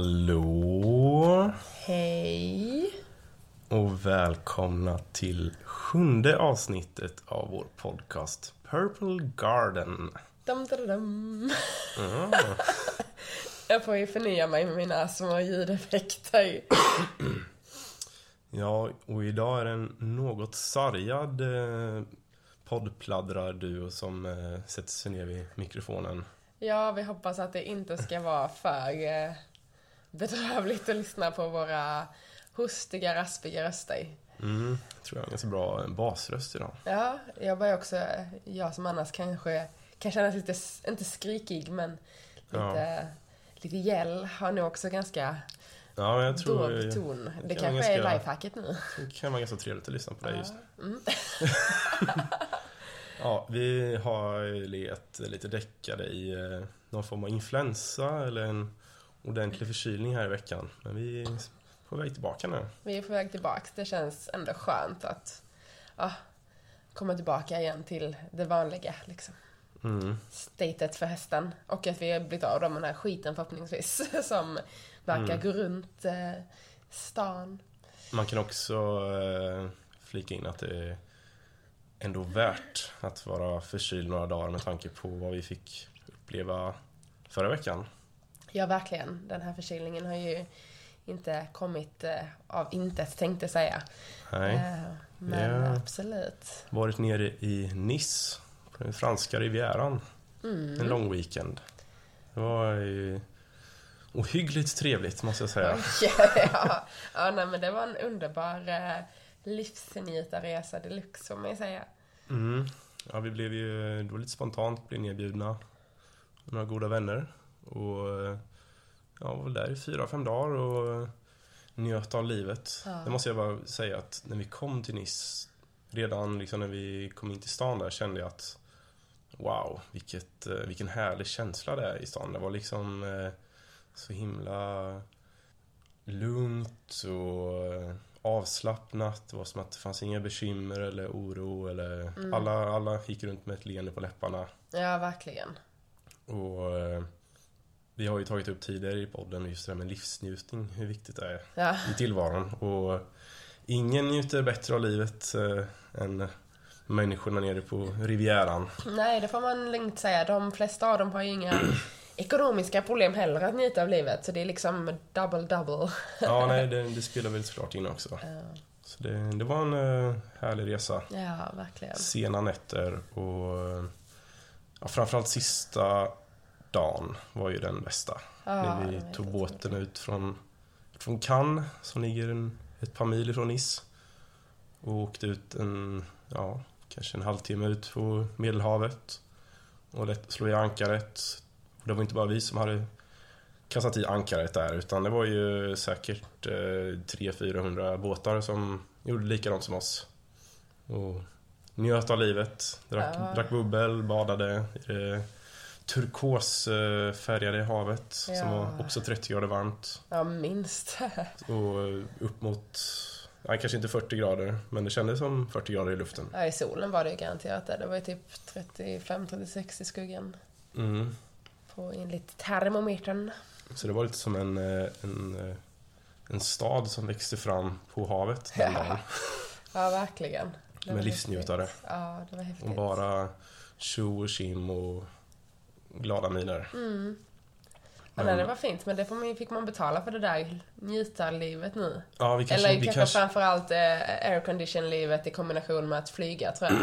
Hallå Hej! och välkomna till sjunde avsnittet av vår podcast Purple Garden. Dum, dum, dum. Mm. Jag får ju förnya mig med mina små ljudeffekter. Ja, och idag är det en något sargad eh, poddpladdrarduo som eh, sätter sig ner vid mikrofonen. Ja, vi hoppas att det inte ska vara för eh, bedrövligt att lyssna på våra hostiga, raspiga röster. Mm, tror jag är en ganska bra basröst idag. Ja, jag börjar också, jag som annars kanske kan kännas lite, inte skrikig, men lite, lite gäll, har nog också ganska Ja, jag tror dov ton. Det kan kanske är ganska- lifehacket nu. det kan vara ganska trevligt att lyssna på dig just Mm. Ja, vi har legat lite däckade i eh, någon form av influensa eller en ordentlig förkylning här i veckan. Men vi är på väg tillbaka nu. Vi är på väg tillbaks. Det känns ändå skönt att ja, komma tillbaka igen till det vanliga. Liksom. Mm. Statet för hästen. Och att vi har blivit av med den här skiten förhoppningsvis. Som verkar Mm. gå runt eh, stan. Man kan också eh, flika in att det är ändå värt att vara förkyld några dagar med tanke på vad vi fick uppleva förra veckan. Ja, verkligen. Den här förkylningen har ju inte kommit eh, av intet, tänkte jag säga. Nej. Eh, men Ja. absolut. Varit nere i Nice, på den franska rivieran. Mm. En lång weekend. Det var ju ohyggligt trevligt måste jag säga. ja, ja nej, men det var en underbar eh, livsnjutarresa deluxe, får man ju säga. Mm. Ja, vi blev ju då lite spontant blev nedbjudna av några goda vänner. Och eh, ja, var där i fyra, fem dagar och njöt av livet. Ja. Det måste jag bara säga att när vi kom till Nice, redan liksom när vi kom in till stan där kände jag att wow, vilket, eh, vilken härlig känsla det är i stan. Det var liksom eh, så himla lugnt och avslappnat. Det var som att det fanns inga bekymmer eller oro. Eller alla, alla gick runt med ett leende på läpparna. Ja, verkligen. Och vi har ju tagit upp tidigare i podden just det här med livsnjutning, hur viktigt det är Ja, i tillvaron. Och ingen njuter bättre av livet eh, än människorna nere på Rivieran. nej, det får man lugnt säga. De flesta av dem har ju inga ekonomiska problem heller att njuta av livet. Så det är liksom double double. Ja, nej, det, det spelar väl såklart in också. Ja, Så det, det var en eh, härlig resa. ja verkligen. Sena nätter och ja, framförallt sista dagen var ju den bästa. Ja, När vi det tog båten ut från, från Cannes som ligger en, ett par mil ifrån Nice. Och åkte ut en, ja, kanske en halvtimme ut på Medelhavet. Och lätt, slog i ankaret. Och det var inte bara vi som hade kastat i ankaret där utan det var ju säkert eh, 300-400 båtar som gjorde likadant som oss. Och njöt av livet, drack, Ja. drack bubbel, badade i det turkosfärgade havet som Ja. var också 30 grader varmt. Ja, minst. Och upp mot, nej, kanske inte 40 grader, men det kändes som 40 grader i luften. Ja, i solen var det ju garanterat det. Det var ju typ 35-36 i skuggan. Mm. På enligt termometern. Så det var lite som en, eh, en, eh, en stad som växte fram på havet den dagen. Ja, verkligen. Med livsnjutare. Ja, det var häftigt. Och bara tjo och tjim och glada miner. Mm. Men- nej, det var fint, men det får man, fick man betala för det där njutarlivet nu. Ja, vi kanske, Eller vi kanske, kanske, framförallt eh, aircondition-livet i kombination med att flyga, tror jag.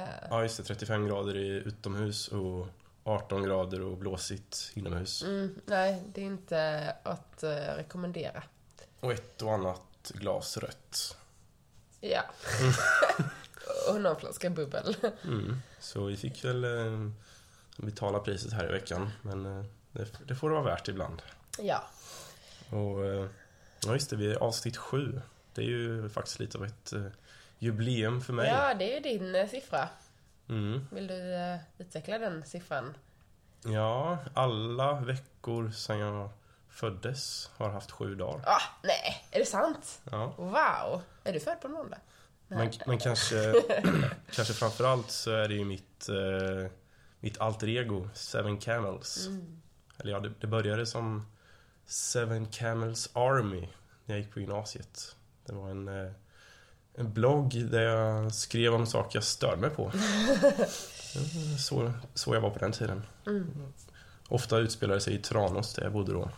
Eh, ja just det, 35 grader i utomhus och 18 grader och blåsigt inomhus. mm, nej, det är inte att eh, rekommendera. Och ett och annat glas rött. Ja. Och någon flaska bubbel. Mm. Så vi fick väl eh, betala priset här i veckan, men eh, det, det får det vara värt ibland. Ja. Och eh, ja, just det, vi är avsnitt sju. Det är ju faktiskt lite av ett eh, jubileum för mig. ja, det är ju din siffra. Mm. Vill du utveckla den siffran? Ja, alla veckor sedan jag föddes har haft sju dagar. Ah, nej, är det sant? Ja. Wow! Är du född på måndag? Men, men kanske, kanske framförallt så är det ju mitt, eh, mitt alter ego, Seven Camels. Mm. Eller ja, det, det började som Seven Camels Army när jag gick på gymnasiet. Det var en, eh, en blogg där jag skrev om saker jag störde mig på. så, så jag var på den tiden. Mm. Ofta utspelade sig i Tranås där jag bodde då.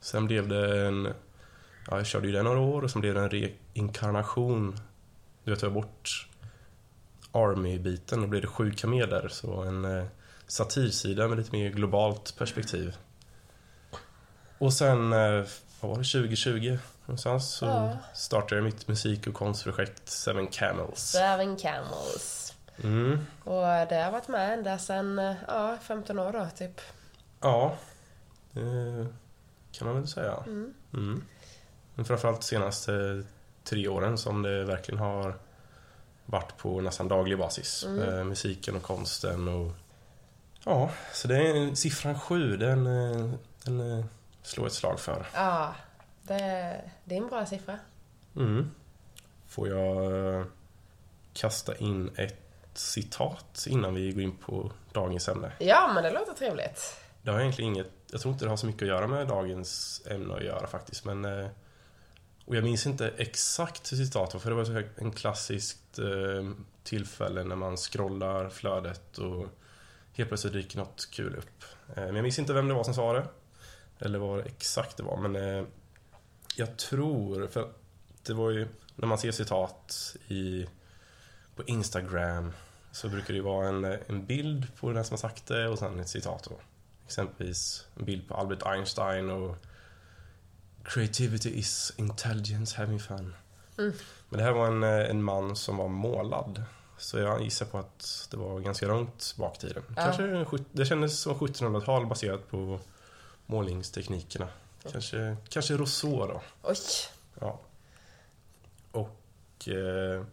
Sen blev det en... Ja, jag körde ju det några år och sen blev det en reinkarnation. Du vet, jag var bort Army-biten och blev det sju kameler. Så en eh, satirsida med lite mer globalt perspektiv. Och sen, eh, vad var det, 2020 någonstans så Ja. startade jag mitt musik och konstprojekt Seven Camels. Seven Camels. Mm. Och det har varit med ända sedan, eh, ja, 15 år då typ. Ja, det kan man väl säga. Mm. Mm. Men framförallt de senaste tre åren som det verkligen har varit på nästan daglig basis. Mm. Eh, musiken och konsten och... Ja, så det är siffran sju, den, eh, den eh, slår ett slag för. Ja, det, det är en bra siffra. Mm. Får jag kasta in ett citat innan vi går in på dagens ämne? Ja, men det låter trevligt. Det har egentligen inget, jag tror inte det har så mycket att göra med dagens ämne att göra faktiskt, men och jag minns inte exakt hur citatet var, för det var en klassiskt eh, tillfälle när man scrollar flödet och helt plötsligt dyker något kul upp. Eh, men jag minns inte vem det var som sa det, eller vad exakt det var, men eh, jag tror, för det var ju när man ser citat i, på Instagram så brukar det ju vara en, en bild på den som har sagt det och sen ett citat då. Exempelvis en bild på Albert Einstein och Creativity is intelligence having fun. Mm. Men det här var en, eh, en man som var målad. Så jag gissar på att det var ganska långt bak i tiden. Ja. Kanske, det kändes som 1700-tal baserat på målningsteknikerna. Kanske, kanske Rousseau då. Oj. Ja. Och eh,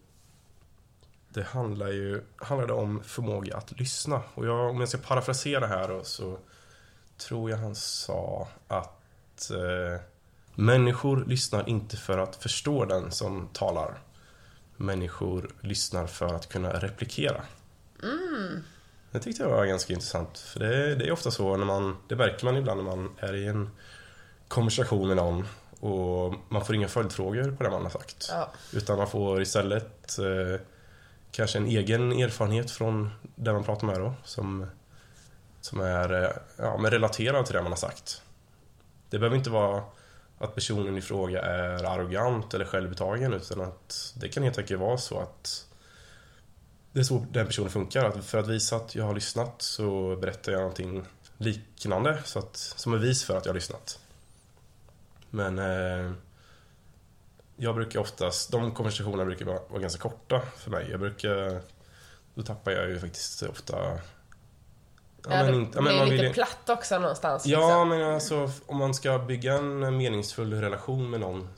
det handlar ju handlade om förmåga att lyssna. Och jag, om jag ska parafrasera här då, så tror jag han sa att eh, människor lyssnar inte för att förstå den som talar. Människor lyssnar för att kunna replikera. Det tyckte jag var ganska intressant. För det, det är ofta så när man, det märker man ibland när man är i en konversation med någon och man får inga följdfrågor på det man har sagt. Ja. Utan man får istället eh, kanske en egen erfarenhet från den man pratar med då som, som är eh, ja, men relaterad till det man har sagt. Det behöver inte vara att personen i fråga är arrogant eller självupptagen utan att det kan helt enkelt vara så att det är så den personen funkar. Att för att visa att jag har lyssnat så berättar jag någonting liknande så att, som bevis för att jag har lyssnat. Men eh, jag brukar oftast, de konversationerna brukar vara, vara ganska korta för mig. Jag brukar, då tappar jag ju faktiskt ofta... Ja, Ja, det inte- ja, blir man lite vill platt också någonstans. Ja, liksom. men alltså om man ska bygga en meningsfull relation med någon,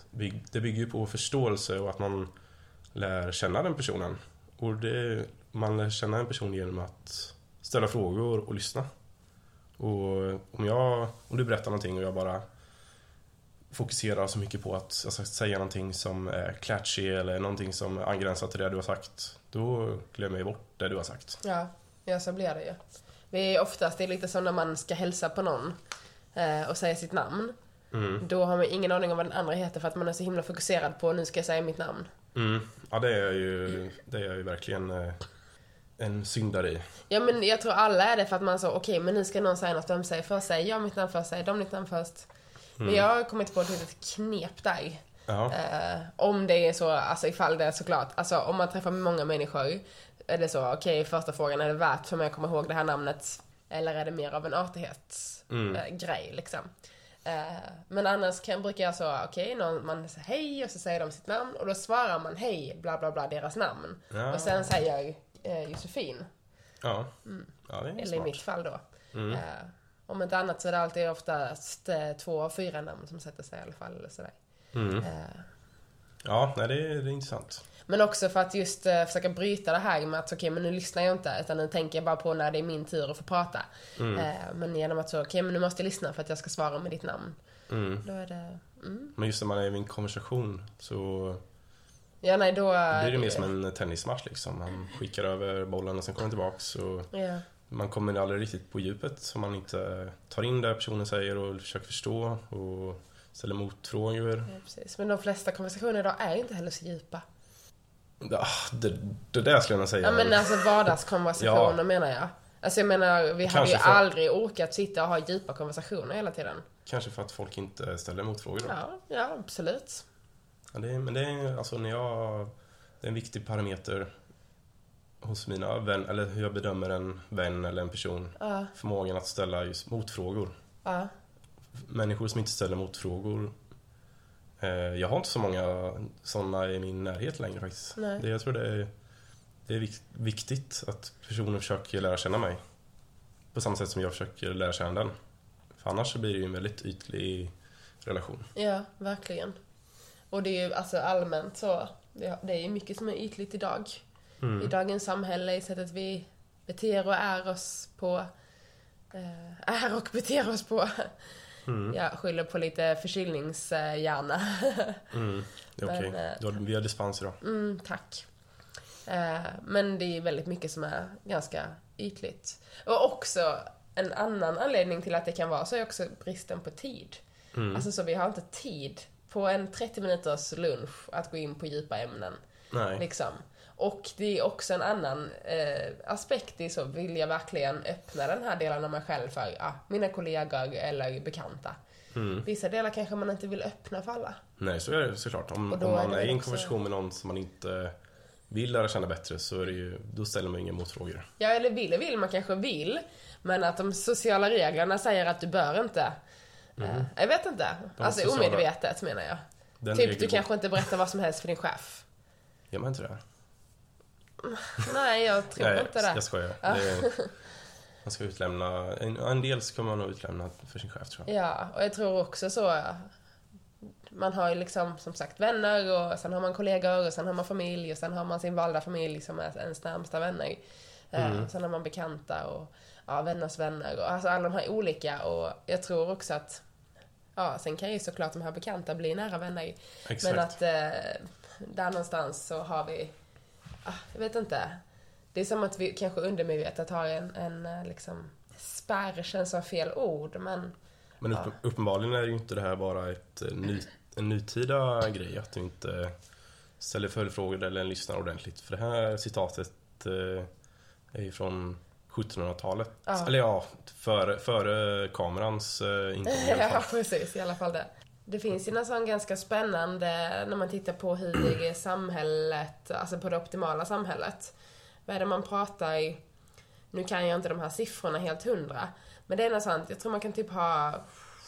det bygger ju på förståelse och att man lär känna den personen. Och det, man lär känna en person genom att ställa frågor och lyssna. Och om, jag, om du berättar någonting och jag bara fokuserar så mycket på att jag ska säga någonting som är klatschig eller någonting som angränsar till det du har sagt, då glömmer jag bort det du har sagt. Ja, ja så blir det ju. Vi är oftast, det är lite som när man ska hälsa på någon eh, och säga sitt namn. Mm. Då har man ingen aning om vad den andra heter för att man är så himla fokuserad på nu ska jag säga mitt namn. Mm. Ja, det är ju, det är ju verkligen eh, en syndare i. Ja men jag tror alla är det för att man så, okej men nu ska någon säga något, vem säger först? Säger jag mitt namn först? Säger de mitt namn först? Men jag har kommit på ett litet knep där. Ja. Eh, om det är så, alltså ifall det är såklart, alltså om man träffar många människor, är det så, okej första frågan, är det värt för mig att komma ihåg det här namnet? Eller är det mer av en artighetsgrej Mm. liksom? Eh, men annars kan, brukar jag så, okej, någon, man säger hej och så säger de sitt namn och då svarar man hej, bla bla bla, deras namn. Ja. Och sen säger jag eh, Josefin, Ja. ja, det är eller i smart. mitt fall då. Mm. Eh, om inte annat så är det alltid oftast eh, två av fyra namn som sätter sig i alla fall. Eller sådär. Mm. Eh, Ja, nej, det är, det är intressant. Men också för att just eh, försöka bryta det här med att okej, men nu lyssnar jag inte utan nu tänker jag bara på när det är min tur att få prata. Mm. Eh, men genom att så, okej, men nu måste jag lyssna för att jag ska svara med ditt namn. Mm. Då är det, mm. Men just när man är i en konversation så Ja, nej, då... blir det mer som en tennismatch liksom. Man skickar över bollen och sen kommer den tillbaks och Ja. man kommer aldrig riktigt på djupet om man inte tar in det personen säger och försöker förstå och ställer motfrågor. Ja, precis. Men de flesta konversationer idag är inte heller så djupa. Ja, det, det där skulle jag säga. Ja men alltså vardagskonversationer Ja. menar jag. Alltså jag menar, vi hade Kanske ju för- aldrig orkat sitta och ha djupa konversationer hela tiden. Kanske för att folk inte ställer motfrågor då. Ja, ja absolut. Ja, det är, men det är alltså när jag... Det är en viktig parameter hos mina vänner, eller hur jag bedömer en vän eller en person. Ja, Förmågan att ställa just motfrågor. ja, Människor som inte ställer motfrågor. Eh, jag har inte så många sådana i min närhet längre faktiskt. Nej. Det, jag tror det är, det är vik- viktigt att personen försöker lära känna mig. På samma sätt som jag försöker lära känna den. För annars blir det ju en väldigt ytlig relation. ja, verkligen. Och det är ju alltså allmänt så, det det är ju mycket som är ytligt idag. Mm. I dagens samhälle, i sättet vi beter och är oss på, eh, är och beter oss på. Mm. Jag skyller på lite förkylningshjärna. Mm. Det är Men, okej. eh, Du har- Vi har dispens idag. Mm, tack. Eh, men det är väldigt mycket som är ganska ytligt. Och också en annan anledning till att det kan vara så är också bristen på tid. Mm. Alltså så vi har inte tid på en 30 minuters lunch att gå in på djupa ämnen. Nej. Liksom. Och det är också en annan eh, aspekt i så vill jag verkligen öppna den här delen av mig själv för ah, mina kollegor eller bekanta. Mm. Vissa delar kanske man inte vill öppna för alla. Nej, så är det såklart. Om, om man är i en också- konversation med någon som man inte vill lära känna bättre så är det ju, då ställer man inga motfrågor. Ja, eller vill och vill, man kanske vill. Men att de sociala reglerna säger att du bör inte. Eh, jag vet inte. De alltså sociala- omedvetet menar jag. Den typ, du kanske inte berättar vad som helst för din chef. Gör man inte det? Nej, jag tror Nej, inte det. jag skojar. Det är, man ska utlämna, en, en del ska man nog utlämna för sin chef tror jag. Ja, och jag tror också så. Man har ju liksom som sagt vänner och sen har man kollegor och sen har man familj och sen har man sin valda familj som är ens närmsta vänner. Eh, Sen har man bekanta och ja, vänners vänner och alltså alla de här olika och jag tror också att Ja, sen kan ju såklart de här bekanta bli nära vänner. Exakt. Men att eh, där någonstans så har vi, jag vet inte. Det är som att vi kanske undermedvetet har en, en eh, liksom spärr, känns som fel ord, men Men upp, uppenbarligen är ju inte det här bara ett, eh, ny, en nutida grej, att du inte ställer följdfrågor eller lyssnar ordentligt. För det här citatet eh, är ju från 1700-talet. Ja. Eller ja, före, före kamerans eh, intåg i alla ja, precis, i alla fall det. Det finns ju något sånt ganska spännande när man tittar på hur samhället, alltså på det optimala samhället. Vad är det man pratar i? Nu kan jag inte de här siffrorna helt hundra. Men det är något sånt, jag tror man kan typ ha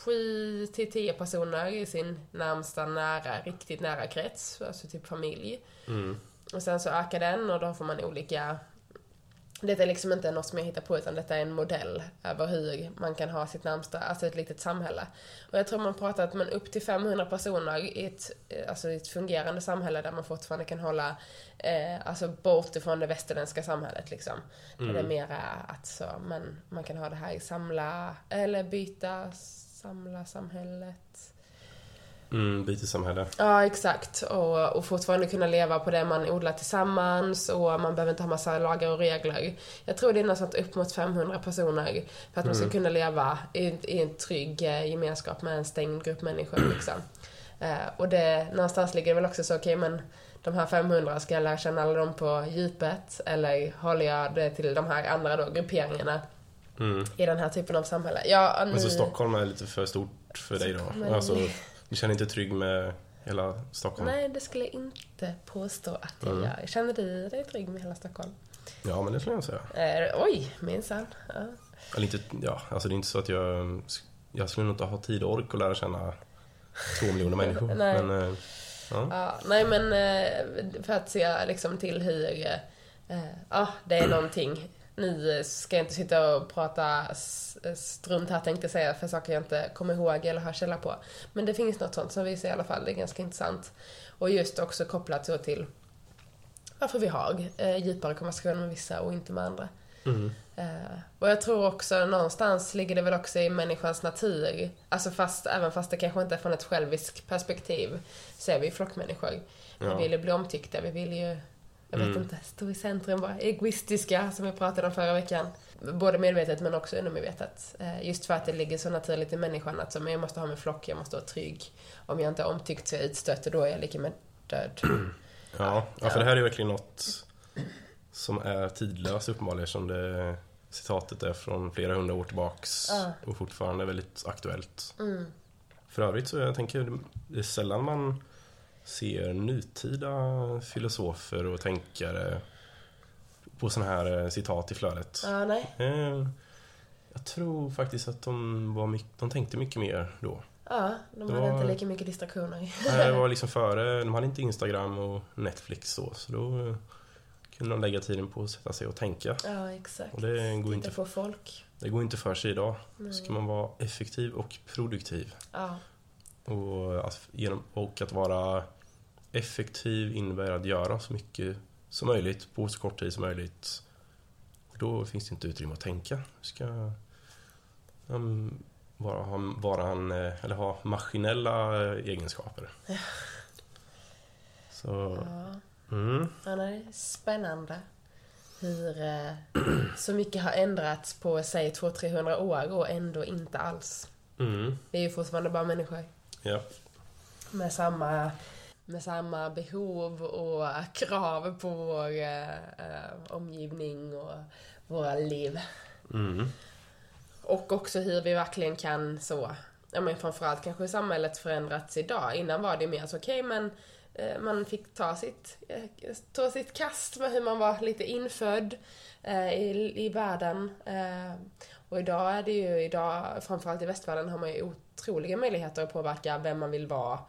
sju till tio personer i sin närmsta nära, riktigt nära krets, alltså typ familj. Mm. Och sen så ökar den och då får man olika detta är liksom inte något som jag hittar på utan detta är en modell över hur man kan ha sitt närmsta, alltså ett litet samhälle. Och jag tror man pratar att man upp till 500 personer i ett, eh, alltså i ett fungerande samhälle där man fortfarande kan hålla, eh, alltså bort ifrån det västerländska samhället liksom. Där det är mera att så, man, man kan ha det här i samla, eller byta, samla samhället. Mm, bytessamhälle. Ja, exakt. Och, och fortfarande kunna leva på det man odlar tillsammans och man behöver inte ha massa lagar och regler. Jag tror det är något upp mot 500 personer för att man ska kunna leva i, i en trygg eh, gemenskap med en stängd grupp människor. Liksom. Eh, och det, någonstans ligger det väl också så, okej men de här 500, ska jag lära känna alla dem på djupet eller håller jag det till de här andra då, grupperingarna Mm. i den här typen av samhälle? Ja, nu... Men så Stockholm är lite för stort för dig då? Alltså, du känner inte trygg med hela Stockholm? Nej, det skulle jag inte påstå att jag Mm. gör. Känner du dig trygg med hela Stockholm? Ja, men det skulle jag säga. Eh, oj, minsann. Ja. Eller inte, ja, alltså det är inte så att jag... Jag skulle nog inte ha tid och ork att lära känna två miljoner människor. Nej. Men, eh, ja. Ja, nej, men eh, för att se liksom till hur... eh, Ja, det är någonting. Nu ska jag inte sitta och prata strunt här tänkte jag säga för saker jag inte kommer ihåg eller har källa på. Men det finns något sånt som visar i alla fall, det är ganska intressant. Och just också kopplat så till varför vi har eh, djupare konversationer med vissa och inte med andra. Mm. Eh, och jag tror också någonstans ligger det väl också i människans natur, alltså fast, även fast det kanske inte är från ett själviskt perspektiv, så är vi flockmänniskor. Vi Ja. vill ju bli omtyckta, vi vill ju, jag vet Mm. inte, stå i centrum, vara egoistiska som vi pratade om förra veckan. både medvetet men också undermedvetet. Eh, just för att det ligger så naturligt i människan att så, men jag måste ha min flock, jag måste vara trygg. Om jag inte är omtyckt så är jag utstött och då är jag lika med död. Ja, ja, för det här är verkligen något som är tidlöst uppenbarligen som det citatet är från flera hundra år tillbaks Ja. och fortfarande väldigt aktuellt. Mm. För övrigt så jag tänker det är sällan man ser nutida filosofer och tänkare på sådana här eh, citat i flödet. Ja, nej. Eh, Jag tror faktiskt att de, var mycket, de tänkte mycket mer då. Ja, de Det hade var- inte lika mycket distraktioner. Det var liksom före, de hade inte Instagram och Netflix så, så då eh, kunde de lägga tiden på att sätta sig och tänka. Ja, exakt. Och det går inte, Titta på folk. det går inte för sig idag. Nej. Ska man vara effektiv och produktiv. Ja, Och att, genom, och att vara effektiv innebär att göra så mycket som möjligt på så kort tid som möjligt. Då finns det inte utrymme att tänka. Du ska um, vara, ha, vara en, eh, eller ha maskinella eh, egenskaper. Så, ja. mm, Ja, nej, spännande. Hur eh, så mycket har ändrats på, säg 200-300 år och ändå inte alls. mm, Vi är ju fortfarande bara människor. ja, Med samma, med samma behov och krav på vår eh, omgivning och våra liv. mm, Och också hur vi verkligen kan så, ja men framförallt kanske samhället förändrats idag. Innan var det mer så, okej men eh, man fick ta sitt, eh, ta sitt kast med hur man var lite infödd eh, i, i världen. Eh, och idag är det ju, idag, framförallt i västvärlden har man ju otroliga möjligheter att påverka vem man vill vara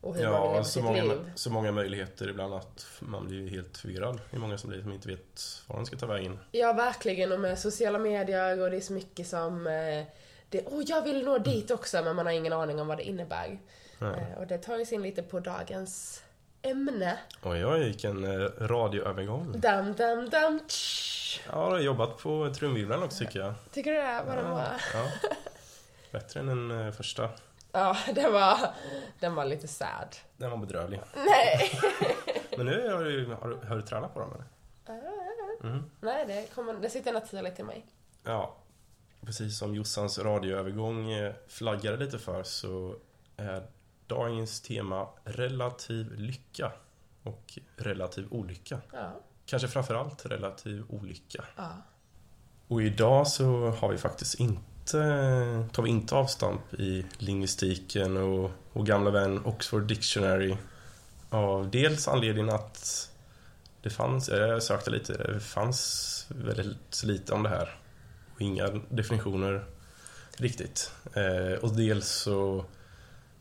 och hur man ja leva så, sitt många, liv. så många möjligheter ibland att man blir helt förvirrad. Det är många som, blir, som inte vet var de ska ta vägen. Ja, verkligen. Och med sociala medier och det är så mycket som... Eh, det, oh, jag vill nå dit också, men man har ingen aning om vad det innebär. Nej. Eh, och det tar ju in lite på dagens ämne. Och jag gick en eh, radioövergång. Dam, dam, dam, tsch. Ja, jag har jobbat på trumvirveln också tycker jag. Tycker du det? Var den var? Ja. Bättre än den första. Ja, den var, den var lite sad. Den var bedrövlig. Nej! Men nu har du, har du, har du tränat på dem eller? Mhm. Nej, det, kommer, det sitter naturligt i mig. Ja, precis som Jossans radioövergång eh, flaggade lite för så är dagens tema relativ lycka och relativ olycka. Ja. Kanske framförallt relativ olycka. ja. Och idag så har vi faktiskt inte, Eh, tar vi inte avstamp i lingvistiken och, och gamla vän Oxford Dictionary. Av dels anledningen att det fanns, jag sökte lite, det fanns väldigt lite om det här. Och inga definitioner riktigt. Eh, och dels så,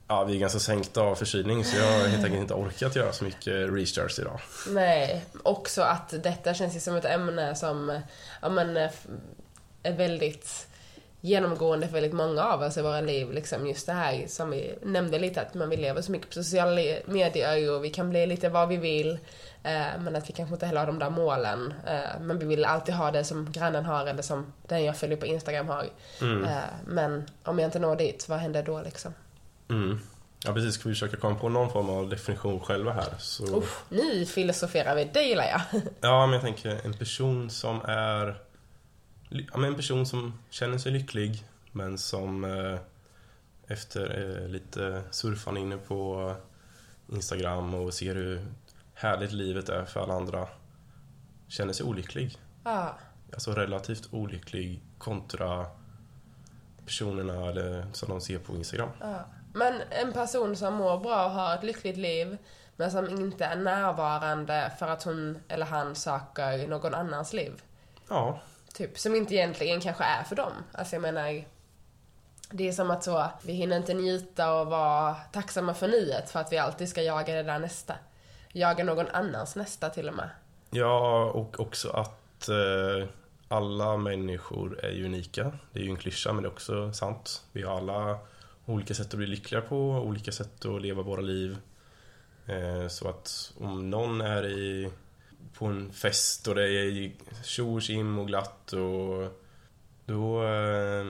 ja vi är ganska sänkta av förkylning så jag har helt enkelt inte orkat göra så mycket research idag. Nej, också att detta känns ju som ett ämne som ja, men, eh, är väldigt genomgående för väldigt många av oss i våra liv. Liksom just det här som vi nämnde lite, att man vill leva så mycket på sociala medier och vi kan bli lite vad vi vill. Eh, men att vi kanske inte heller har de där målen. Eh, men vi vill alltid ha det som grannen har eller som den jag följer på Instagram har. Mm. Eh, men om jag inte når dit, vad händer då liksom? Mm. Ja precis, ska vi försöka komma på någon form av definition själva här. Så... Uff, nu filosoferar vi, det gillar jag. Ja, men jag tänker en person som är... Ja, men en person som känner sig lycklig, men som eh, efter eh, lite surfande inne på Instagram och ser hur härligt livet är för alla andra, känner sig olycklig. ja. Alltså relativt olycklig kontra personerna eller, som de ser på Instagram. Ja. Men en person som mår bra och har ett lyckligt liv men som inte är närvarande för att hon eller han söker någon annans liv. Ja, Typ, som inte egentligen kanske är för dem. Alltså jag menar, det är som att så, vi hinner inte njuta och vara tacksamma för nuet för att vi alltid ska jaga det där nästa. Jaga någon annans nästa till och med. Ja, och också att eh, alla människor är ju unika. Det är ju en klyscha, men det är också sant. Vi har alla olika sätt att bli lyckliga på, olika sätt att leva våra liv. Eh, så att om någon är i, på en fest och det är tjo och och glatt och då eh,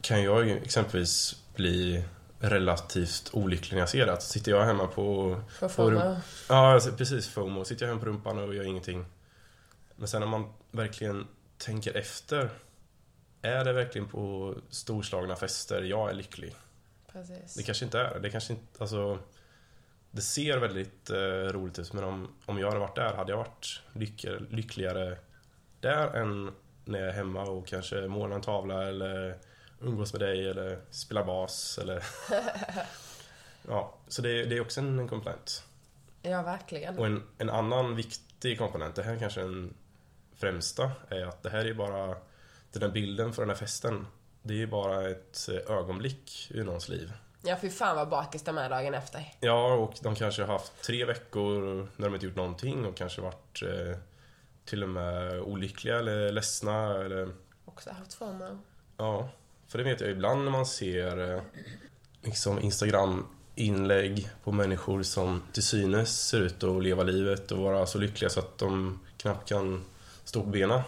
kan jag exempelvis bli relativt olycklig när jag ser det. Att Sitter jag hemma på FOMO. Ja, alltså, precis FOMO. Sitter jag hemma på rumpan och gör ingenting. Men sen när man verkligen tänker efter. Är det verkligen på storslagna fester jag är lycklig? Precis. Det kanske inte är. Det kanske inte, alltså... Det ser väldigt eh, roligt ut men om, om jag hade varit där hade jag varit lyckligare, lyckligare där än när jag är hemma och kanske målar en tavla eller umgås med dig eller spelar bas eller... ja, så det, det är också en, en komponent. Ja, verkligen. Och en, en annan viktig komponent, det här är kanske den främsta, är att det här är bara den här bilden för den här festen. Det är ju bara ett eh, ögonblick ur någons liv. Ja, fy fan vad bakis de är dagen efter. Ja, och de kanske har haft tre veckor när de inte gjort någonting och kanske varit eh, till och med olyckliga eller ledsna eller... Också haft FOMO. Ja, för det vet jag ibland när man ser eh, liksom Instagram-inlägg på människor som till synes ser ut att leva livet och vara så lyckliga så att de knappt kan stå på benen.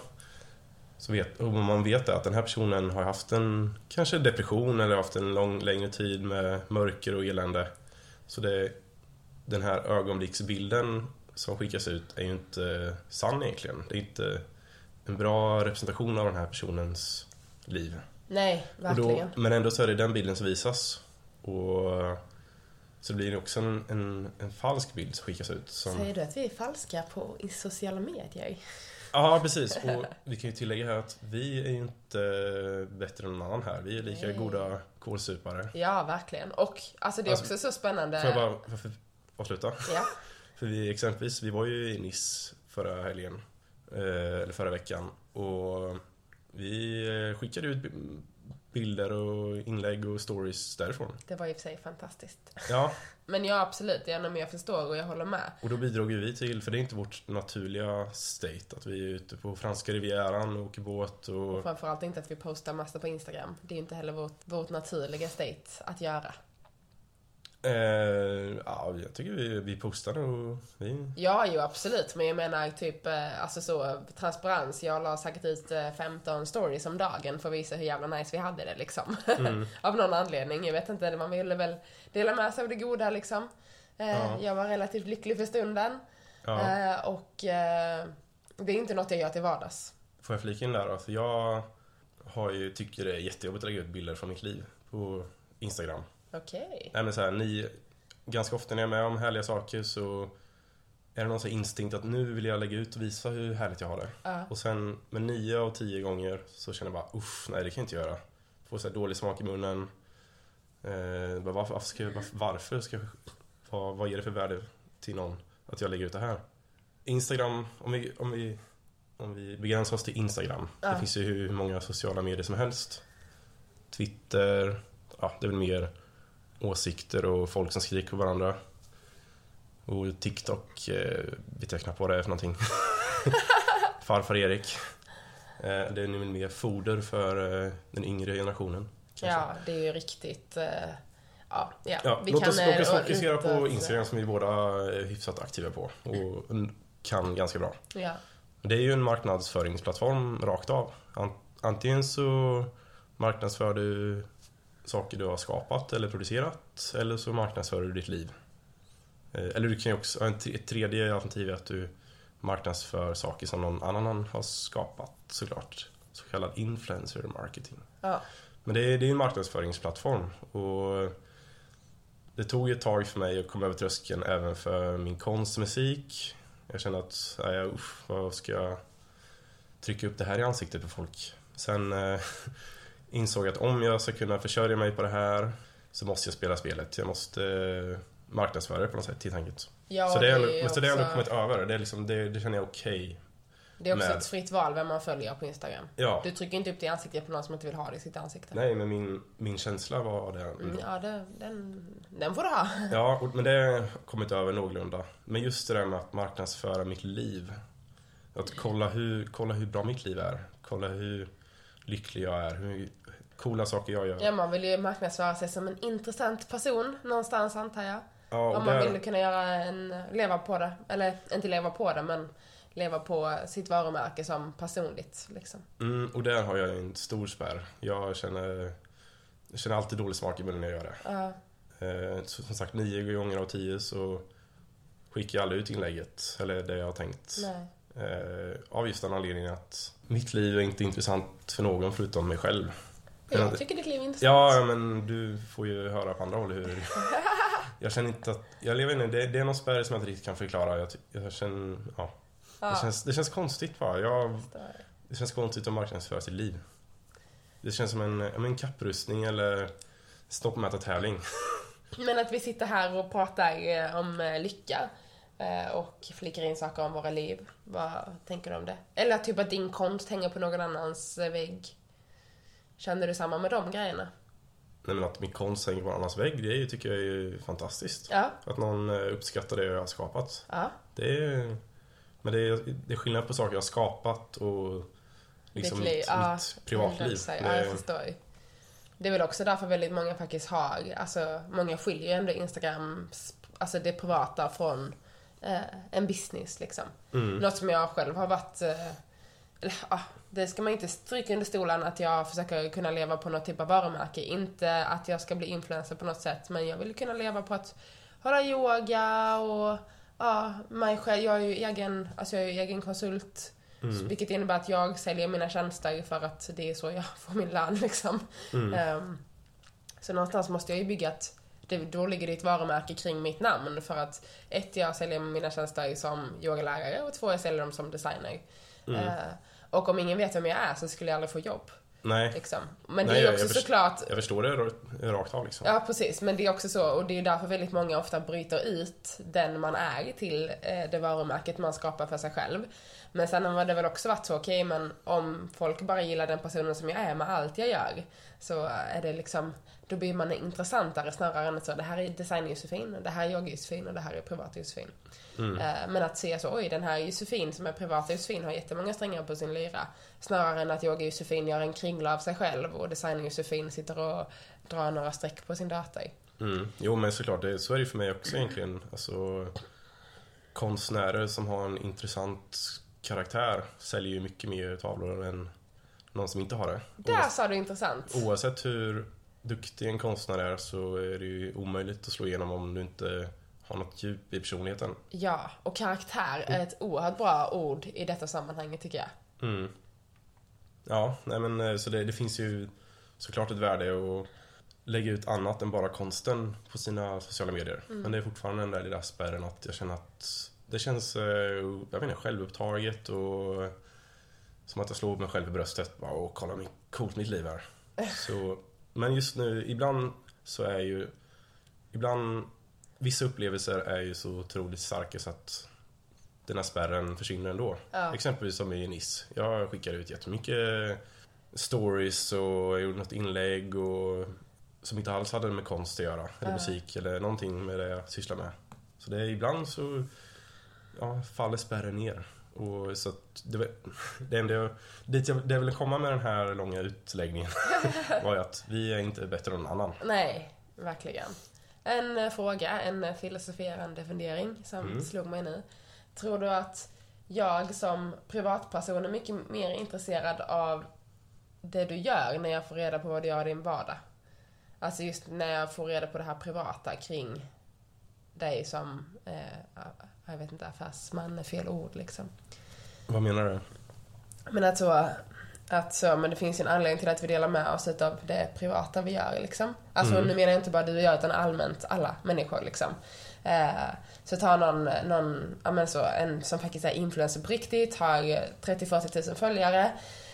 Så vet, och man vet att den här personen har haft en kanske depression eller haft en lång, längre tid med mörker och elände. Så det, den här ögonblicksbilden som skickas ut är ju inte sann egentligen. Det är inte en bra representation av den här personens liv. Nej, verkligen. då, men ändå så är det den bilden som visas. Och så blir det också en, en, en falsk bild som skickas ut. Som, Säger du att vi är falska på i sociala medier? Ja, precis. Och vi kan ju tillägga här att vi är ju inte bättre än någon annan här. Vi är lika Nej. goda kålsupare. Ja, verkligen. Och alltså det är Alltså, också så spännande. Får jag bara får jag avsluta? Ja, För vi exempelvis, vi var ju i Nice förra helgen. eh, Eller förra veckan. Och vi skickade ut bilder och inlägg och stories därifrån. det var i och för sig fantastiskt. Ja, Men ja, absolut. Ja, men jag förstår och jag håller med. och då bidrog ju vi till, för det är inte vårt naturliga state, att vi är ute på franska rivieran och åker båt och... Och framförallt inte att vi postar massa på Instagram. Det är ju inte heller vårt, vårt naturliga state att göra. Eh, ja, jag tycker vi, vi postar och vi... Ja, jo absolut. Men jag menar typ, eh, alltså så transparens. Jag la säkert ut eh, 15 stories om dagen för att visa hur jävla nice vi hade det liksom. Mm. av någon anledning. Jag vet inte, man ville väl dela med sig av det goda liksom. Eh, Ja. Jag var relativt lycklig för stunden. Ja. Eh, och eh, det är inte något jag gör till vardags. Får jag flika in där då? För jag har ju, tycker det är jättejobbigt att lägga ut bilder från mitt liv på Instagram. Okej. Nej men så här, ni, ganska ofta när jag är med om härliga saker så är det någon sån instinkt att nu vill jag lägga ut och visa hur härligt jag har det. Ja. Och sen med nio av tio gånger så känner jag bara usch, nej det kan jag inte göra. Får så här dålig smak i munnen. Eh, bara, varför, varför ska jag, varför, ska jag, vad, vad ger det för värde till någon att jag lägger ut det här? Instagram, om vi, om vi, om vi begränsar oss till Instagram. Ja. Det finns ju hur många sociala medier som helst. Twitter, ja det är väl mer åsikter och folk som skriker på varandra. Och TikTok eh, vet jag knappt vad det är för någonting. Farfar Erik. Eh, det är nu mer foder för eh, den yngre generationen. kanske. Ja, det är ju riktigt... eh, ja, ja. Ja, vi låt oss, eh, låt oss fokusera på oss- Instagram som vi båda är hyfsat aktiva på och kan ganska bra. Ja. Det är ju en marknadsföringsplattform rakt av. An- Antingen så marknadsför du saker du har skapat eller producerat eller så marknadsför du ditt liv. Eh, Eller du kan ju också, ett tredje alternativ är att du marknadsför saker som någon annan har skapat såklart. Så kallad influencer marketing. Ja. Men det är, det är en marknadsföringsplattform och det tog ett tag för mig att komma över tröskeln även för min konstmusik. Jag kände att, nej, usch, vad ska jag trycka upp det här i ansiktet på folk? Sen eh, insåg jag att om jag ska kunna försörja mig på det här så måste jag spela spelet. Jag måste eh, marknadsföra det på något sätt, helt enkelt. Ja, så det är, är ändå, ju men så det är ändå också- kommit över. Det, är liksom, det, det känner jag okej. Det är också med. ett fritt val vem man följer på Instagram. Ja. Du trycker inte upp det i ansiktet på någon som inte vill ha det i sitt ansikte. Nej, men min, min känsla var det. Mm, ja, det, den, den får du ha. Ja, och- men det har kommit över någorlunda. Men just det där med att marknadsföra mitt liv. Att kolla hur, kolla hur bra mitt liv är. Kolla hur lycklig jag är. Hur coola saker jag gör. Ja, man vill ju marknadsföra sig som en intressant person någonstans antar jag. Ja, Om man där- vill kunna göra en, leva på det. Eller inte leva på det, men leva på sitt varumärke som personligt. Liksom. Mm, och där har jag en stor spärr. Jag känner, jag känner alltid dålig smak i munnen när jag gör det. Ja, Eh, som sagt, nio gånger av tio så skickar jag aldrig ut inlägget. Eller det jag har tänkt. nej. Eh, av just den anledningen att mitt liv är inte intressant för någon förutom mig själv. Jag tycker ditt liv är intressant. Ja, men du får ju höra på andra håll hur... Jag känner inte att... Jag lever inne, det, det är någon spärr som jag inte riktigt kan förklara. Jag, jag känner... Ja. Ja. Det, känns, det känns konstigt bara. Jag, det känns konstigt att marknadsföra sitt liv. Det känns som en, en kapprustning eller stoppmätartävling. Men att vi sitter här och pratar eh, om eh, lycka eh, och flikar in saker om våra liv. Vad tänker du om det? Eller typ att din konst hänger på någon annans vägg. Känner du samma med de grejerna? Nej, men att min konst hänger på annans vägg, det tycker jag är fantastiskt. Ja. Att någon eh, uppskattar det jag har skapat. Ja. Det är, men det är, det är skillnad på saker jag har skapat och liksom Ditt liv, mitt, ja, mitt privatliv. Det, Ja, jag förstår. Det är väl också därför väldigt många faktiskt har, alltså många skiljer ju ändå Instagram, alltså det privata från eh, en business liksom. mm, Något som jag själv har varit, eh, ja, det ska man inte stryka under stolen att jag försöker kunna leva på något typ av varumärke. Inte att jag ska bli influencer på något sätt, men jag vill kunna leva på att hålla yoga och ja, mig själv. Jag är ju egen, alltså jag är ju egen konsult. mm, Vilket innebär att jag säljer mina tjänster för att det är så jag får min lön liksom. mm, Ehm, så någonstans måste jag ju bygga ett, det, då ligger det ett varumärke kring mitt namn för att ett, jag säljer mina tjänster som yogalärare och två, jag säljer dem som designer. mm. Eh, och om ingen vet vem jag är så skulle jag aldrig få jobb. Nej, Liksom. Men Nej, det är jag- också jag först- såklart jag förstår det ra- rakt av liksom. Ja, precis. Men det är också så, och det är därför väldigt många ofta bryter ut den man är till eh, det varumärket man skapar för sig själv. Men sen har det väl också varit så, okej, men om folk bara gillar den personen som jag är med allt jag gör, så är det liksom, då blir man intressantare snarare än att så, det här är design-Josefin, det här är jag-Josefin och det här är privat-Josefin. Mm. Eh, Men att se så, oj, den här Josefin som är privata Josefin har jättemånga strängar på sin lyra. Snarare än att jag Josefin gör en kringla av sig själv och designer Josefin sitter och drar några streck på sin dator. Mm. Jo, men såklart, det, så är det för mig också egentligen. Alltså, konstnärer som har en intressant karaktär säljer ju mycket mer tavlor än någon som inte har det. Där sa du intressant. Oavsett hur duktig en konstnär är så är det ju omöjligt att slå igenom om du inte har något djup i personligheten. Ja, och karaktär är ett oerhört bra ord i detta sammanhanget tycker jag. Mm. Ja, nej men eh, så det, det finns ju såklart ett värde att lägga ut annat än bara konsten på sina sociala medier. Men det är fortfarande den där lilla spärren att jag känner att det känns, eh, jag vet inte, självupptaget och som att jag slår mig själv i bröstet bara, och kolla hur coolt mitt liv är. Så, men just nu, ibland så är ju, ibland, vissa upplevelser är ju så otroligt starka så att den här spärren försvinner ändå. Ja. Exempelvis som i Nice. Jag skickade ut jättemycket stories och jag gjorde något inlägg och som inte alls hade med konst att göra. Eller Ja. musik eller någonting med det jag sysslar med. Så det är ibland så ja, faller spärren ner. Och så det, var- det enda jag, dit jag, det jag ville komma med den här långa utläggningen var ju att vi är inte bättre än någon annan. Nej, verkligen. En fråga, en filosoferande fundering som Mm. slog mig nu. Tror du att jag som privatperson är mycket mer intresserad av det du gör när jag får reda på vad du gör i din vardag? Alltså just när jag får reda på det här privata kring dig som, eh, jag vet inte, affärsman är fel ord liksom. Vad menar du? Men att så, att så, men det finns ju en anledning till att vi delar med oss av det privata vi gör liksom. Alltså Mm. nu menar jag inte bara du och jag utan allmänt alla människor liksom. Eh, så ta någon, någon, ja men så, en som faktiskt är influencer på riktigt, har 30-40 000 följare.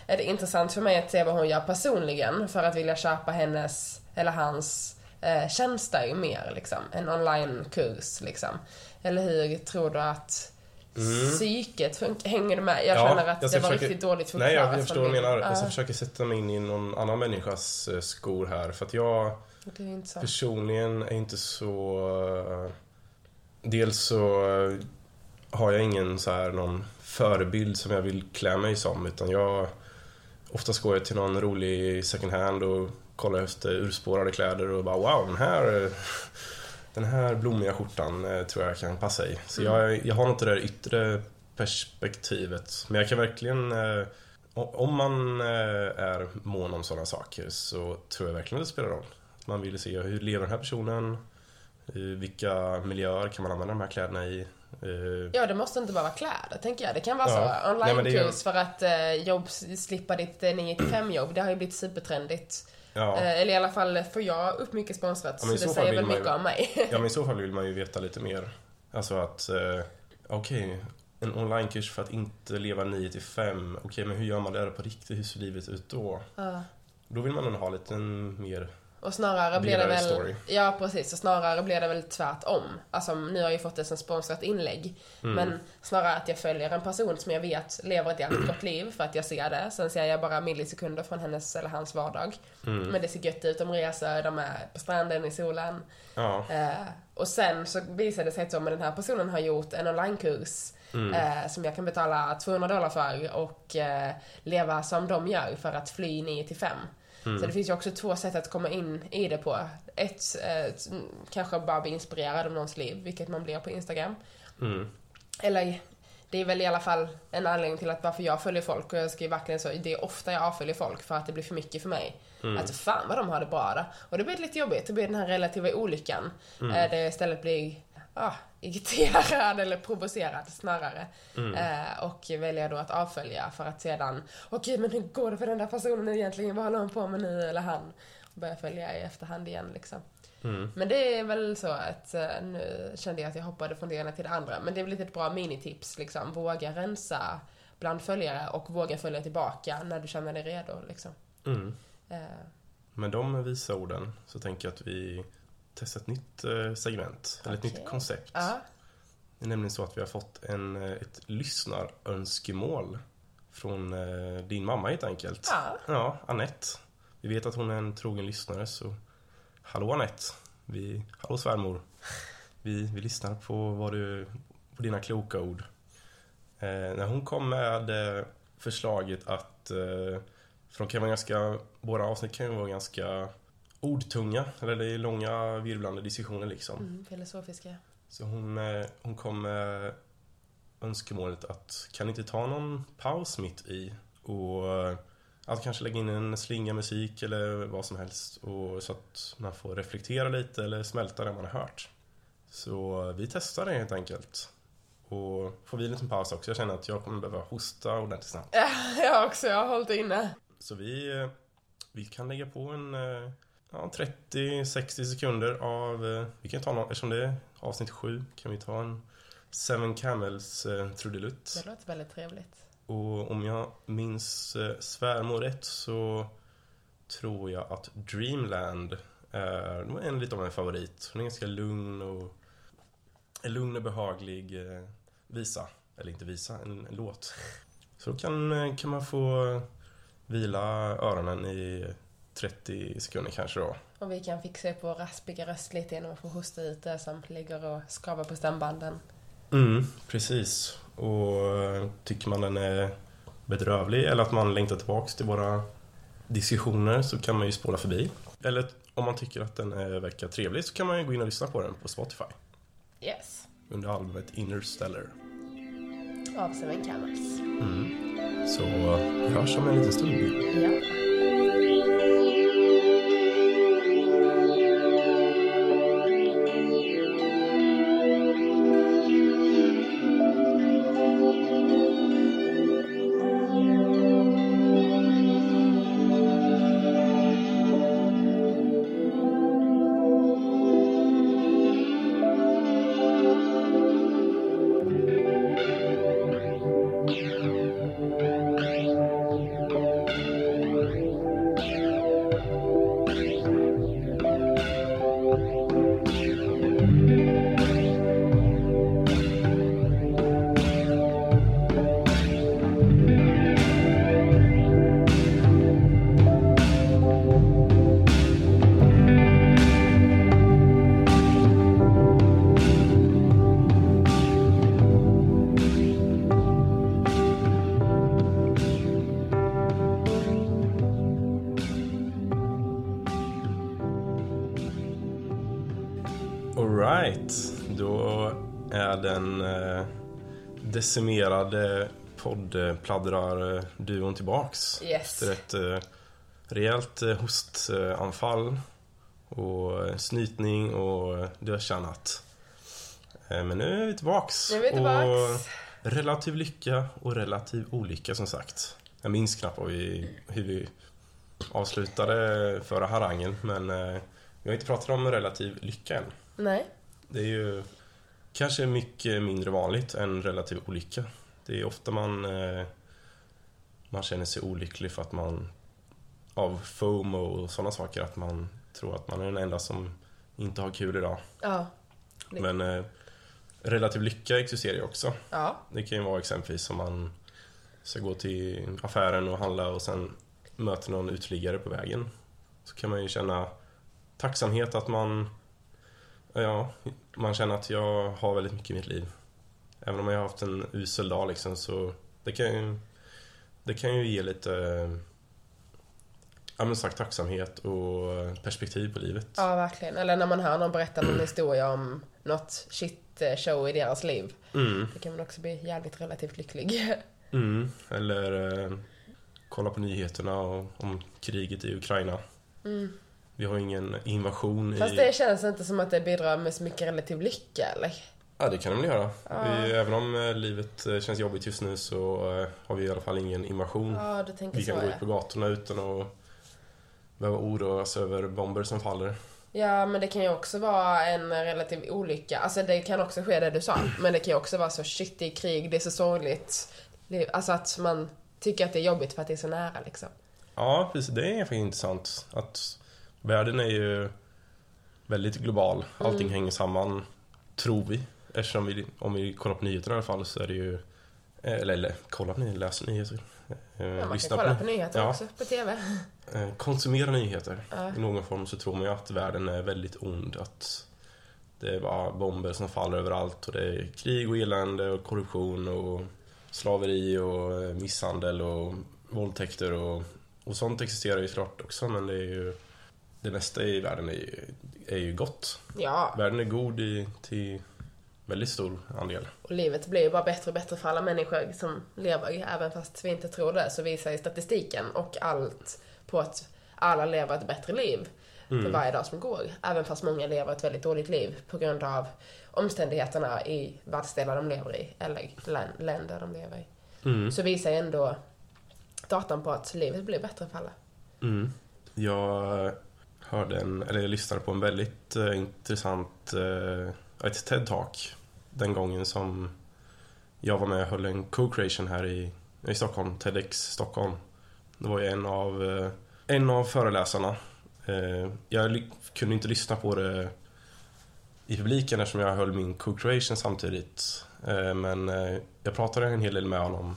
Är det intressant för mig att se vad hon gör personligen för att vilja köpa hennes eller hans eh, tjänster mer liksom. En onlinekurs liksom. Eller hur tror du att Mm. psyket funkar? Hänger du med? Jag Ja, känner att jag det var riktigt dåligt Nej, jag, förklarat jag förstår vad du menar. Jag ska försöka sätta mig in i någon annan människas eh, skor här. För att jag är personligen är inte så... eh, Dels så eh, har jag ingen så här någon förebild som jag vill klä mig som. Utan jag... Oftast går jag till någon rolig second hand och kollar efter urspårade kläder och bara wow, den här... Den här blommiga skjortan eh, tror jag kan passa i. Så jag, jag har inte det där yttre perspektivet. Men jag kan verkligen... eh, Om man eh, är mån om sådana saker så tror jag verkligen att det spelar roll. Man vill se hur lever den här personen? Vilka miljöer kan man använda de här kläderna i? Ja, det måste inte bara vara kläder, tänker jag. Det kan vara Ja. så. Det är Online-kurs för att jobb, slippa ditt eh, 9-5 jobb. Det har ju blivit supertrendigt. Ja. Eh, eller i alla fall får jag upp mycket sponsrat. Ja, så så det säger väl man ju- mycket om mig. ja, men i så fall vill man ju veta lite mer. Alltså att, eh, okej, en onlinekurs för att inte leva 9 till 5. Okej, men hur gör man det på riktigt? Hur ser livet ut då? Ja. Då vill man nog ha lite mer... Och snarare blir det väl... story. Ja, precis. Och snarare blir det väl tvärtom. Alltså, nu har jag ju fått som sponsrat inlägg. Mm. Men snarare att jag följer en person som jag vet lever ett jävligt gott liv för att jag ser det. Sen ser jag bara millisekunder från hennes eller hans vardag. Mm. Men det ser gött ut, de reser, de är på stranden i solen. Ja, Eh, och sen så visade det sig att den här personen har gjort en onlinekurs Mm. eh, som jag kan betala 200 dollar för och eh, leva som de gör för att fly 9 till 5. Mm. Så det finns ju också två sätt att komma in i det på. Ett, eh, kanske bara bli inspirerad av någons liv, vilket man blir på Instagram. mm. Eller det är väl i alla fall en anledning till att varför jag följer folk och jag skriver verkligen så, det är ofta jag avföljer folk för att det blir för mycket för mig. Mm. Att fan vad de har det bra där. Och det blir lite jobbigt, det blir den här relativa olyckan. Mm. Eh, där jag istället blir ah, irriterad eller provocerad snarare. Mm. Eh, och väljer då att avfölja för att sedan, okej men hur går det för den där personen egentligen? Vad håller hon på med nu? Eller han. Och börja följa i efterhand igen liksom. Mm. Men det är väl så att eh, nu kände jag att jag hoppade från det ena till det andra. Men det är väl lite ett bra minitips liksom. Våga rensa bland följare och våga följa tillbaka när du känner dig redo liksom. Mm. Eh, Med de visa orden så tänker jag att vi testar ett nytt eh, segment, eller ett nytt koncept. ja, Det är nämligen så att vi har fått en, eh, ett lyssnarönskemål från eh, din mamma helt enkelt. ja. Ja, Annette. Vi vet att hon är en trogen lyssnare så Hallå Annette. Vi, hallå svärmor. Vi, vi lyssnar på, vad du, på dina kloka ord. Eh, när hon kom med förslaget att eh, för de kan vara ganska, våra avsnitt kan ju vara ganska ordtunga, eller det är långa virvlande diskussioner liksom. Mm, filosofiska. Så hon, eh, hon kom med önskemålet att kan inte ta någon paus mitt i och eh, att kanske lägga in en slinga musik eller vad som helst och så att man får reflektera lite eller smälta det man har hört. Så vi testar det helt enkelt. Och får vi en liten paus också. Jag känner att jag kommer behöva hosta ordentligt snabbt. Ja, jag också. Jag har hållit inne. Så vi, eh, vi kan lägga på en ja, 30-60 sekunder av, eh, vi kan ta någon, eftersom det är avsnitt 7, kan vi ta en Seven Camels eh, trudelutt. Det låter väldigt trevligt. Och om jag minns eh, svärmor rätt så tror jag att Dreamland är en lite av en favorit. Hon är ganska lugn och en lugn och behaglig eh, visa. Eller inte visa, en, en låt. Så då kan, eh, kan man få vila öronen i 30 sekunder kanske då. Och vi kan fixa på raspiga röst lite genom att få hosta ut det som ligger och skavar på stämbanden. Mm, precis. Och eh, tycker man den är bedrövlig eller att man längtar tillbaks till våra diskussioner så kan man ju spåra förbi. Eller om man tycker att den är, verkar trevlig så kan man ju gå in och lyssna på den på Spotify Yes. under albumet Interstellar. Av Seven Camels. Mm. Så vi hörs om en liten stund. Ja. Decimerade poddpladdrar-duon tillbaks. Yes. Efter ett eh, rejält eh, hostanfall och eh, snytning och diverse annat. Eh, Men nu är vi tillbaks. Nu är vi tillbaks. Och relativ lycka och relativ olycka som sagt. Jag minns knappt vi, hur vi avslutade förra harangen men eh, vi har inte pratat om relativ lycka än. Nej. Det är ju kanske mycket mindre vanligt än relativ olycka. Det är ofta man, eh, man känner sig olycklig för att man av FOMO och sådana saker, att man tror att man är den enda som inte har kul idag. Ja. Men eh, relativ lycka existerar ju också. Ja. Det kan ju vara exempelvis om man ska gå till affären och handla och sen möter någon uteliggare på vägen. Så kan man ju känna tacksamhet att man, ja, man känner att jag har väldigt mycket i mitt liv. Även om jag har haft en usel dag liksom så det kan ju, det kan ju ge lite, ja men sagt tacksamhet och perspektiv på livet. ja, verkligen. Eller när man hör någon berätta någon historia om något shit show i deras liv. Mm, Då kan man också bli jävligt relativt lycklig. mm. Eller eh, kolla på nyheterna och, om kriget i Ukraina. Mm. Vi har ingen invasion Fast i... det känns inte som att det bidrar med så mycket relativ lycka, eller? Ja, det kan de väl göra. Ja. Vi, även om eh, livet eh, känns jobbigt just nu så eh, har vi i alla fall ingen invasion. Ja, du tänker vi så, kan gå ja. ut på gatorna utan att behöva oroa oss över bomber som faller. Ja, men det kan ju också vara en relativ olycka. Alltså det kan också ske det du sa. Men det kan ju också vara så shit i krig, det är så sorgligt. Det- Alltså att man tycker att det är jobbigt för att det är så nära liksom. Ja, precis. Det är faktiskt intressant. Att världen är ju väldigt global. Allting Mm. hänger samman, tror vi. Eftersom vi, om vi kollar på nyheterna i alla fall så är det ju... eh, Eller, eller kolla på nyheter, läs nyheter. eh, Ja, man kan kolla på, på nyheter Ja. också på TV. eh, Konsumera nyheter. Ja. I någon form så tror man ju att världen är väldigt ond. Att det är bara bomber som faller överallt och det är krig och elände och korruption och slaveri och misshandel och våldtäkter och, och sånt existerar ju klart också men det är ju det mesta i världen är ju, är ju gott. Ja, Världen är god i, till väldigt stor andel. och livet blir ju bara bättre och bättre för alla människor som lever. Även fast vi inte tror det så visar ju statistiken och allt på att alla lever ett bättre liv för varje dag som går. Även fast många lever ett väldigt dåligt liv på grund av omständigheterna i världsdelar de lever i eller län- länder de lever i. Mm. Så visar ju ändå datan på att livet blir bättre för alla. Mm. Jag hörde en, eller jag lyssnade på en väldigt uh, intressant, uh, ett TED-talk den gången som jag var med och höll en co-creation här i, i Stockholm, TEDx Stockholm. Det var ju en av, uh, en av föreläsarna. Jag kunde inte lyssna på det i publiken eftersom jag höll min co-creation samtidigt. Men jag pratade en hel del med honom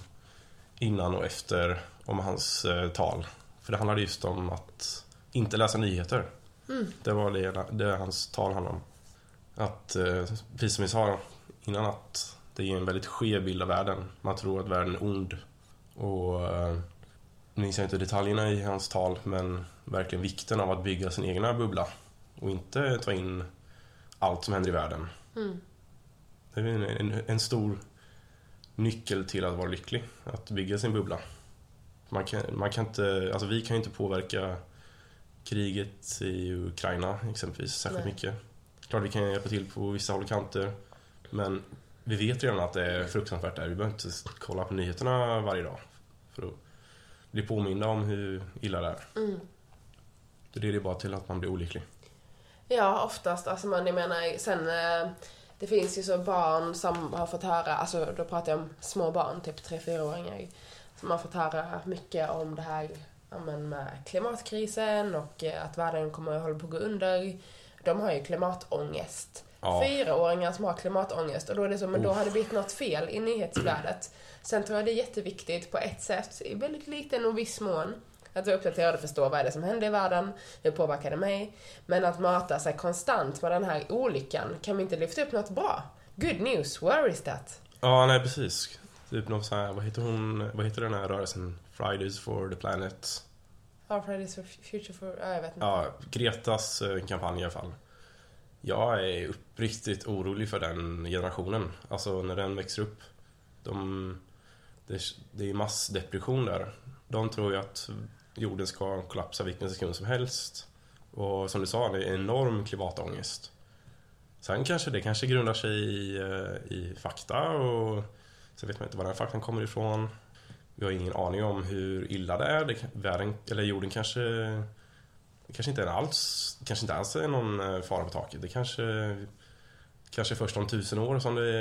innan och efter om hans tal. För det handlade just om att inte läsa nyheter. Mm. Det var det, det hans tal handlade om. Att, eh, precis som vi sa innan, att det är en väldigt skev bild av världen. Man tror att världen är ond. Och eh, nu minns jag inte detaljerna i hans tal, men verkligen vikten av att bygga sin egna bubbla. Och inte ta in allt som händer i världen. Mm. Det är en, en, en stor nyckel till att vara lycklig, att bygga sin bubbla. Man kan, man kan inte, alltså vi kan ju inte påverka kriget i Ukraina exempelvis särskilt Nej. mycket. Klart vi kan hjälpa till på vissa håll och kanter, men vi vet redan att det är fruktansvärt där. Vi behöver inte kolla på nyheterna varje dag för att bli påminda om hur illa det är. Mm. Det leder bara till att man blir olycklig. Ja, oftast. Alltså man, jag menar, sen... eh, Det finns ju så barn som har fått höra, alltså då pratar jag om små barn, typ 3-4-åringar, som har fått höra mycket om det här ja, men med klimatkrisen och eh, att världen kommer att hålla på att gå under. De har ju klimatångest. Ja. Fyraåringar som har klimatångest och då är det så, men då har det blivit något fel i nyhetsflödet. Sen tror jag det är jätteviktigt på ett sätt, i väldigt liten och viss mån, att vara uppdaterad och förstå vad är det som händer i världen, hur påverkar det mig? Men att mata sig konstant med den här olyckan, kan vi inte lyfta upp något bra? Good news, where is that? Ja, nej precis. Typ någon sån här, vad heter hon, vad heter den här rörelsen? Fridays for the Planet. Our Fridays for Future for... Ja, jag vet inte. Ja, Gretas eh, kampanj i alla fall. Jag är uppriktigt orolig för den generationen. Alltså när den växer upp. De, det, det är massdepression där. De tror ju att jorden ska kollapsa vilken sekund som helst. Och som du sa, det är enorm klimatångest. Sen kanske det kanske grundar sig i, eh, i fakta och så vet man inte var den faktan kommer ifrån. Vi har ingen aning om hur illa det är. Det, världen, eller jorden kanske, kanske inte är alls, kanske inte alls är någon eh, fara på taket. Det kanske, kanske först om tusen år som det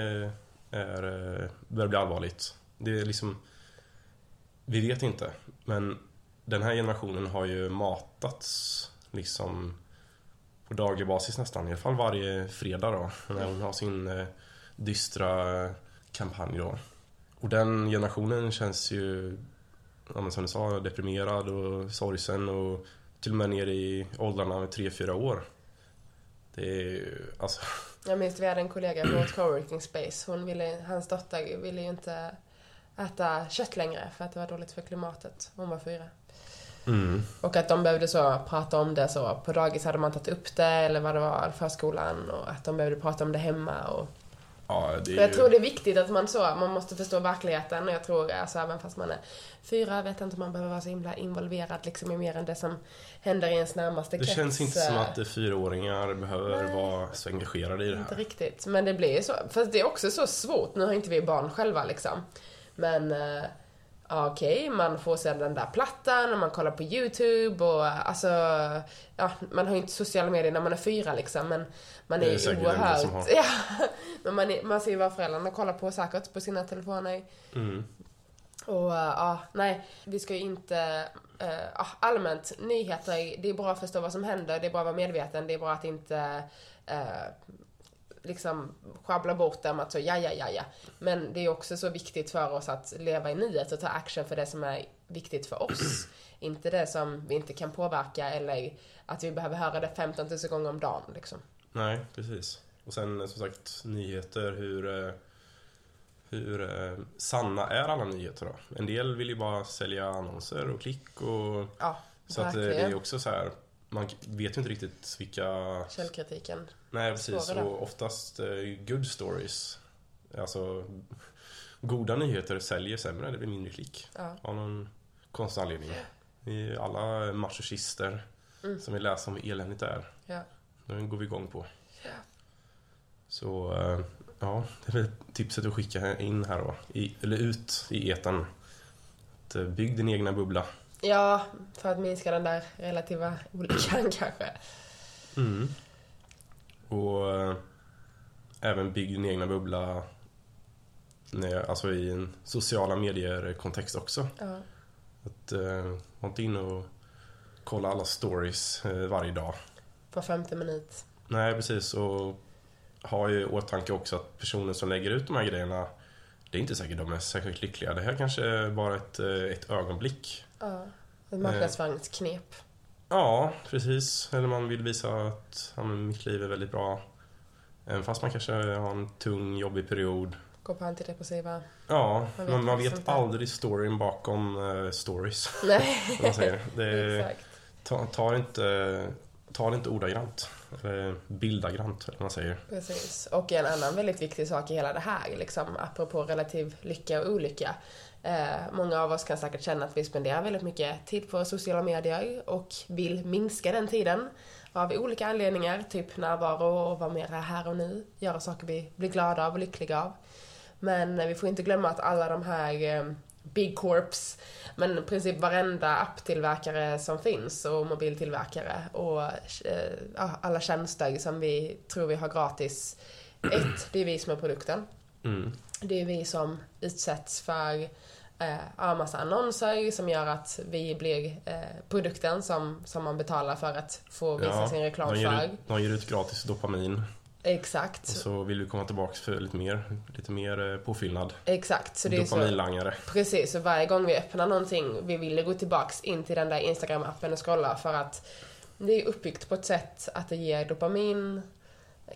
är, eh, börjar bli allvarligt. Det är liksom, vi vet inte. Men den här generationen har ju matats liksom på daglig basis nästan. I alla fall varje fredag då. När hon har sin eh, dystra kampanj då. Och den generationen känns ju, ja, men som du sa, deprimerad och sorgsen och till och med ner i åldrarna med 3-4 år. Det är ju, alltså... Jag minns vi hade en kollega på ett coworking space. Hon ville, hans dotter ville ju inte äta kött längre för att det var dåligt för klimatet. Hon var fyra. Mm. Och att de behövde så prata om det så. På dagis hade man tagit upp det eller vad det var, förskolan. Och att de behövde prata om det hemma. Och Ja, det är jag ju... tror det är viktigt att man så, man måste förstå verkligheten och jag tror alltså även fast man är fyra, vet jag inte om man behöver vara så himla involverad liksom i mer än det som händer i ens närmaste Det krets. känns inte som eh, att fyraåringar behöver Nej. vara så engagerade i det Inte här. riktigt, men det blir ju så. Fast det är också så svårt, nu har inte vi barn själva liksom. Men okej, man får se den där plattan och man kollar på YouTube och alltså, ja, man har ju inte sociala medier när man är fyra liksom, men man är, Det är ju oerhört... Ja, men man, är, man ser ju vad föräldrarna kollar på säkert på sina telefoner. Mm. Och eh, ja, nej, vi ska ju inte... ja, allmänt, nyheter, det är bra att förstå vad som händer, det är bra att vara medveten, det är bra att inte uh, liksom sjabbla bort dem att så ja, ja, ja, ja. Men det är också så viktigt för oss att leva i nuet och ta action för det som är viktigt för oss. inte det som vi inte kan påverka eller att vi behöver höra det 15 000 gånger om dagen liksom. Nej, precis. Och sen som sagt nyheter, hur, eh, hur eh, sanna är alla nyheter då? En del vill ju bara sälja annonser och klick och Ja, så att eh, det är också så här man vet ju inte riktigt vilka... Källkritiken. Nej, precis. Och oftast eh, good stories. Alltså, goda nyheter säljer sämre, det blir mindre klick. Ja. Av någon konstig anledning. Är alla machochister Mm. som vill läsa om hur eländigt det är. Ja. Den går vi igång på. Ja. Så, eh, ja, det är väl tipset att skicka in här då. I, eller ut i etern. Att eh, bygg din egna bubbla. Ja, för att minska den där relativa olyckan kanske. Mm. Och eh, även bygg din egna bubbla när, alltså i en sociala medier-kontext också. Ja. Att eh, var inte inne och kolla alla stories eh, varje dag. På femte minut. Nej, precis. Och ha i åtanke också att personer som lägger ut de här grejerna det är inte säkert de är särskilt lyckliga. Det här kanske är bara ett, ett ögonblick. Ja. Ett marknadsföringsknep. Ja, precis. Eller man vill visa att ja, men mitt liv är väldigt bra. Även fast man kanske har en tung, jobbig period. Gå på antidepressiva. Ja, Man man vet vet, man faktiskt vet aldrig storyn bakom eh, stories. Nej, man säger. Det är, exakt. ta, ta, det inte, ta det inte ordagrant. Eller bildagrant, eller man säger. Precis. Och en annan väldigt viktig sak i hela det här, liksom, apropå relativ lycka och olycka. Eh, många av oss kan säkert känna att vi spenderar väldigt mycket tid på sociala medier och vill minska den tiden av olika anledningar, typ närvaro och vara mer här och nu, göra saker vi blir glada av och lyckliga av. Men vi får inte glömma att alla de här eh, Big Corps, men i princip varenda apptillverkare som finns och mobiltillverkare och eh, alla tjänster som vi tror vi har gratis. Ett, det är vi som är produkten. Mm. Det är vi som utsätts för eh, ja, massa annonser som gör att vi blir eh, produkten som, som man betalar för att få visa sin reklam de, ger för. ut, de ger ut gratis dopamin. Exakt. Och så vill vi komma tillbaka för lite mer, lite mer eh, påfyllnad. Exakt. Så det är så, Dopaminlangare. Precis, så varje gång vi öppnar någonting, vi vill gå tillbaks in till den där Instagram-appen och scrolla för att det är uppbyggt på ett sätt att det ger dopamin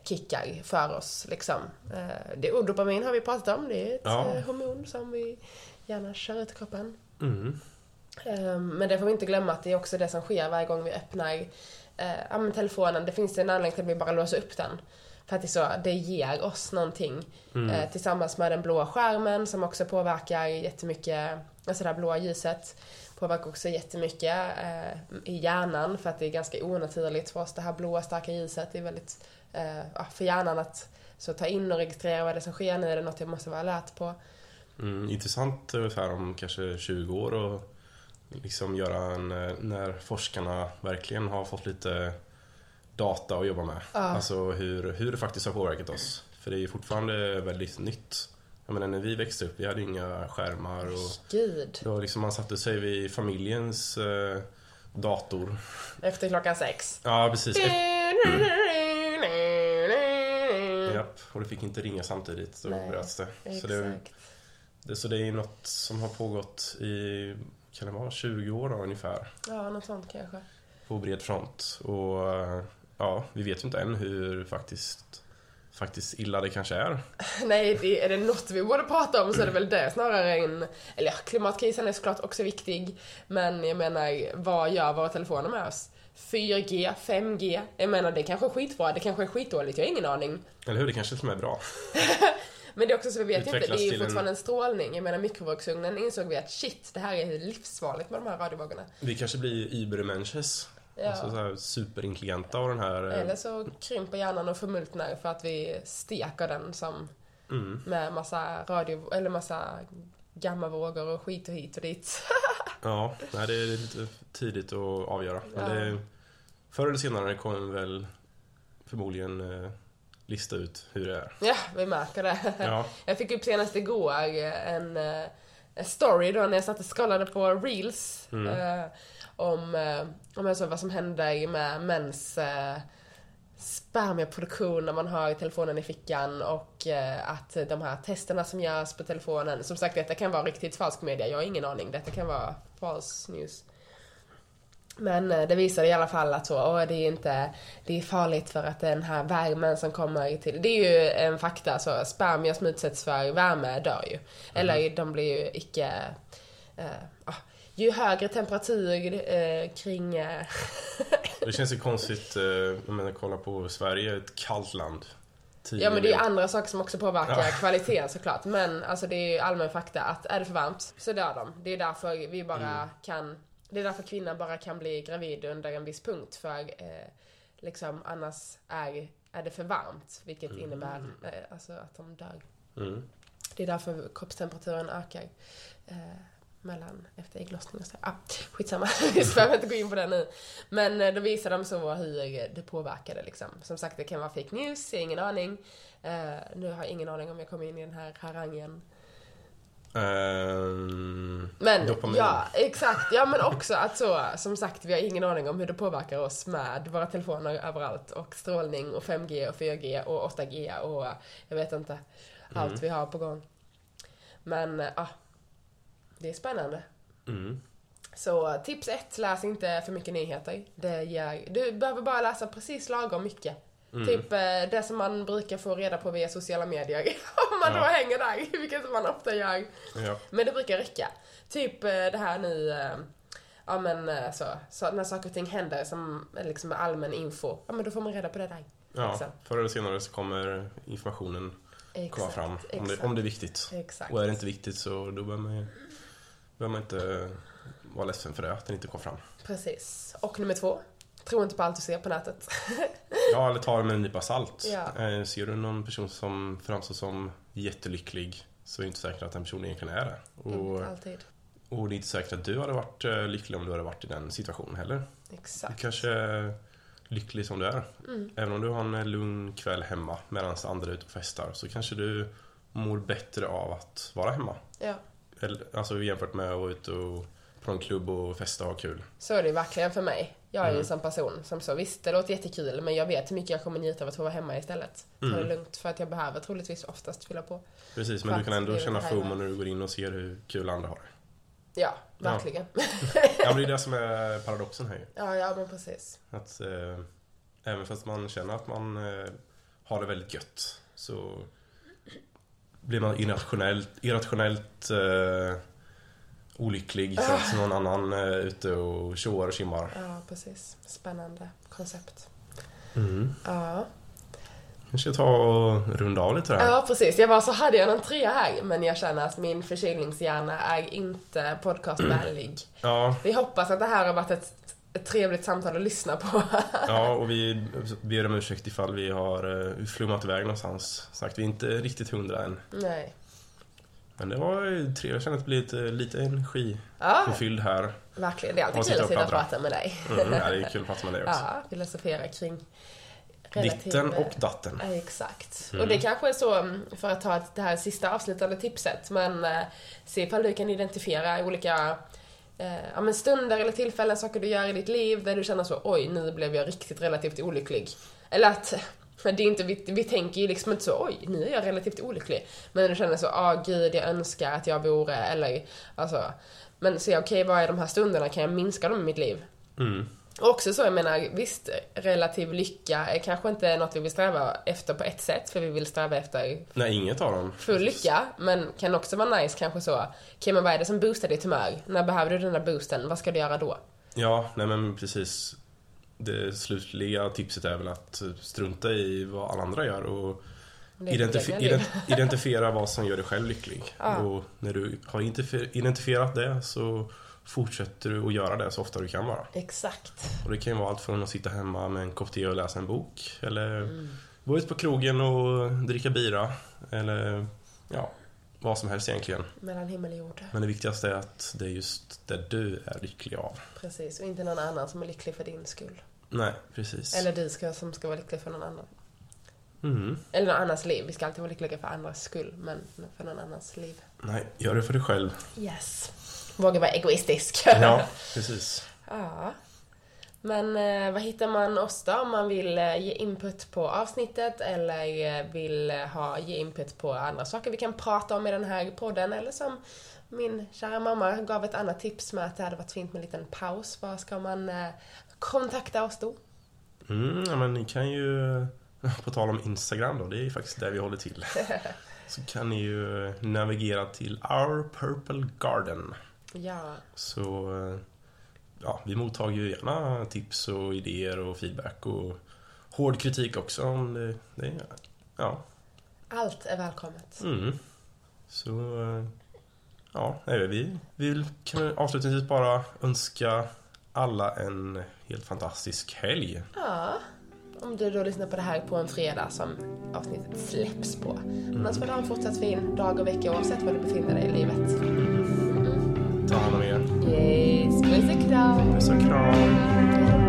kickar för oss liksom. Eh, Det, och dopamin har vi pratat om, det är ett Ja. eh, hormon som vi gärna kör ut kroppen. Mm. Eh, Men det får vi inte glömma att det är också det som sker varje gång vi öppnar eh, telefonen. Det finns en anledning till att vi bara låser upp den. För att det, så, det ger oss någonting. Mm. Eh, tillsammans med den blåa skärmen som också påverkar jättemycket, alltså det här blåa ljuset påverkar också jättemycket eh, i hjärnan för att det är ganska onaturligt för oss. Det här blåa starka ljuset det är väldigt, eh, för hjärnan att så ta in och registrera vad det är som sker nu, är det något jag måste vara alert på. Mm, intressant så här om kanske 20 år och liksom göra en, eh, när forskarna verkligen har fått lite data att jobba med. Ja. Alltså hur, hur det faktiskt har påverkat oss. För det är ju fortfarande väldigt nytt. Jag menar när vi växte upp, vi hade inga skärmar och Gud. då liksom man satte sig vid familjens eh, dator. Efter klockan sex. Ja, precis. Japp, och det fick inte ringa samtidigt. Då Nej, bröts det. Så det, Exakt. Det. Så det är något som har pågått i, kan det vara, 20 år då, ungefär. Ja, något sånt kanske. På bred front. Och ja, vi vet ju inte än hur faktiskt, faktiskt illa det kanske är. Nej, det, är det något vi borde prata om så är det väl det snarare än... Eller ja, klimatkrisen är såklart också viktig. Men jag menar, vad gör våra telefoner med oss? 4G, 5G. Jag menar, det kanske är skitbra, det kanske är skitdåligt, jag har ingen aning. Eller hur? Det kanske till och med är bra. Men det är också så vi vet inte, det är ju fortfarande en strålning. Jag menar mikrovågsugnen insåg vi att shit, det här är livsfarligt med de här radiovågorna. Vi kanske blir Übermenches. Ja. Alltså så här superintelligenta av den här... eh, Eller så krymper hjärnan och förmultnar för att vi steker den som Mm. med massa radio, eller massa gammavågor och skit och hit och dit. Ja, nej, det är lite tidigt att avgöra. Men Ja. det, förr eller senare kommer väl förmodligen eh, lista ut hur det är. ja, vi märker det. Ja, Jag fick upp senast igår en, eh, en story då när jag satt och scrollade på reels. Mm. Eh, om, eh, om såg vad som händer med mäns eh, spermieproduktion när man har telefonen i fickan och eh, att de här testerna som görs på telefonen, som sagt detta kan vara riktigt falsk media, jag har ingen aning, detta kan vara false news. Men eh, det visade i alla fall att så, åh, det är inte, det är farligt för att den här värmen som kommer till, det är ju en fakta, så spermier som utsätts för värme dör ju. Eller de blir ju icke, ah, ju högre temperatur eh, kring, det känns ju konstigt. eh, Jag menar, kolla på Sverige, ett kallt land. Ja men det är ju andra saker som också påverkar Ja. kvaliteten såklart. Men alltså det är ju allmän fakta att är det för varmt så dör de. Det är därför vi bara Mm. kan, det är därför kvinnor bara kan bli gravid under en viss punkt. För eh, liksom annars är, är det för varmt. Vilket innebär eh, alltså att de dör. Mm. Det är därför kroppstemperaturen ökar. Eh, mellan efter ägglossning och så. Ah, skitsamma, vi behöver inte gå in på det nu. Men eh, då visar de så hur det påverkade liksom. Som sagt, det kan vara fake news, jag har ingen aning. Eh, nu har jag ingen aning om jag kommer in i den här harangen. Ehm, Men dopamin. ja, exakt. Ja men också att så, som sagt, vi har ingen aning om hur det påverkar oss med våra telefoner överallt och strålning och 5G och 4G och 8G och jag vet inte allt Mm. vi har på gång. Men ja, det är spännande. Mm. Så tips ett, läs inte för mycket nyheter. Det ger, du behöver bara läsa precis lagom mycket. Mm. Typ eh, det som man brukar få reda på via sociala medier. Om man Ja. då hänger där, vilket man ofta gör. Ja. Men det brukar räcka. Typ eh, det här nu, eh, ja men så, så när saker och ting händer som är liksom allmän info, ja men då får man reda på det där. ja, Liksom. förr eller senare så kommer informationen komma Exakt, fram. Om det, om det är viktigt. Exakt. Och är det inte viktigt så då behöver man, behöver man inte vara ledsen för det, att den inte kom fram. Precis. Och nummer två, tro inte på allt du ser på nätet. Ja, eller ta det med en nypa salt. Ja. Eh, Ser du någon person som framstår som jättelycklig så är det inte säkert att den personen egentligen är det. Och, Inte alltid. och det är inte säkert att du hade varit eh, lycklig om du hade varit i den situationen heller. Du Exakt. kanske är lycklig som du är. Mm. Även om du har en lugn kväll hemma medan andra är ute och festar så kanske du mår bättre av att vara hemma. Ja. Eller, alltså jämfört med att vara ute och på en klubb och festa och ha kul. Så är det verkligen för mig. Jag är ju Mm. en sån person som så, visst det låter jättekul men jag vet hur mycket jag kommer njuta av att få vara hemma istället. Ta det Mm. lugnt för att jag behöver troligtvis oftast fylla på. Precis, men du kan ändå det känna det FOMO när du går in och ser hur kul andra har det. Ja, verkligen. Ja, Ja, men det är det som är paradoxen här ju. ja, men precis. Att eh, även fast man känner att man eh, har det väldigt gött så blir man irrationellt, irrationellt eh, olycklig för att någon annan är ute och tjoar och simmar. Ja, precis. Spännande koncept. Mm. Ja. Vi ska ta och runda av lite här. Ja, precis. Jag var så hade jag någon trea här, men jag känner att min förkylningshjärna är inte podcastvänlig. Ja, Vi hoppas att det här har varit ett, ett trevligt samtal att lyssna på. ja, och vi ber om ursäkt ifall vi har eh, flummat iväg någonstans. Sagt, vi är inte riktigt hundra än. Nej. Men det var ju trevligt. Jag känner att det blir lite, lite energi Ja, här. verkligen. Det är alltid kul att sitta och prata med dig. Mm, ja, det är kul att prata med dig också. Ja, filosofera kring relativ- Ditten och datten. Ja, exakt. Mm. Och det kanske är så, mm, för att ta det här sista avslutande tipset, men eh, se ifall du kan identifiera olika eh, ja, men stunder eller tillfällen, saker du gör i ditt liv där du känner så oj, nu blev jag riktigt relativt olycklig. Eller att, men det är inte, vi, vi tänker ju liksom inte så oj, nu är jag relativt olycklig. Men du känner så, ah gud, jag önskar att jag vore, eller alltså. Men se, okej, vad är de här stunderna? Kan jag minska dem i mitt liv? Mm. Och också så, jag menar, visst, relativ lycka är kanske inte något vi vill sträva efter på ett sätt, för vi vill sträva efter Nej, inget av dem. full lycka, men kan också vara nice kanske så, okej men vad är det som boostar ditt humör? När behöver du den där boosten? Vad ska du göra då? Ja, nej men precis. Det slutliga tipset är väl att strunta i vad alla andra gör och liv. ident- identifiera vad som gör dig själv lycklig. Ja. Och när du har identif- identifierat det så fortsätter du att göra det så ofta du kan bara. Exakt. Och det kan ju vara allt från att sitta hemma med en kopp te och läsa en bok eller Mm. gå ut på krogen och dricka bira eller ja, vad som helst egentligen. Mellan himmel och jord. Men det viktigaste är att det är just det du är lycklig av. Precis, och inte någon annan som är lycklig för din skull. Nej, precis. Eller du ska, som ska vara lycklig för någon annan. Mm. Eller någon annans liv. Vi ska alltid vara lyckliga för andras skull, men för någon annans liv. Nej, gör det för dig själv. Yes. Våga vara egoistisk. Ja, precis. Ja. Men eh, vad hittar man oss då om man vill eh, ge input på avsnittet eller eh, vill eh, ha, ge input på andra saker vi kan prata om i den här podden eller som min kära mamma gav ett annat tips med att det hade varit fint med en liten paus. Var ska man eh, kontakta oss då? Mm, ja, men ni kan ju, på tal om Instagram då, det är ju faktiskt där vi håller till. Så kan ni ju navigera till Our Purple Garden. Ja, Så eh, ja, vi mottar ju gärna tips och idéer och feedback och hård kritik också om det, det ja. allt är välkommet. Mm. Så ja, nej, vi, vi vill kan avslutningsvis bara önska alla en helt fantastisk helg. Ja, om du då lyssnar på det här på en fredag som avsnittet släpps på. Annars får du ha en fortsatt fin dag och vecka oavsett var du befinner dig i livet ta hand om er. Yes, puss och kram. Puss och kram.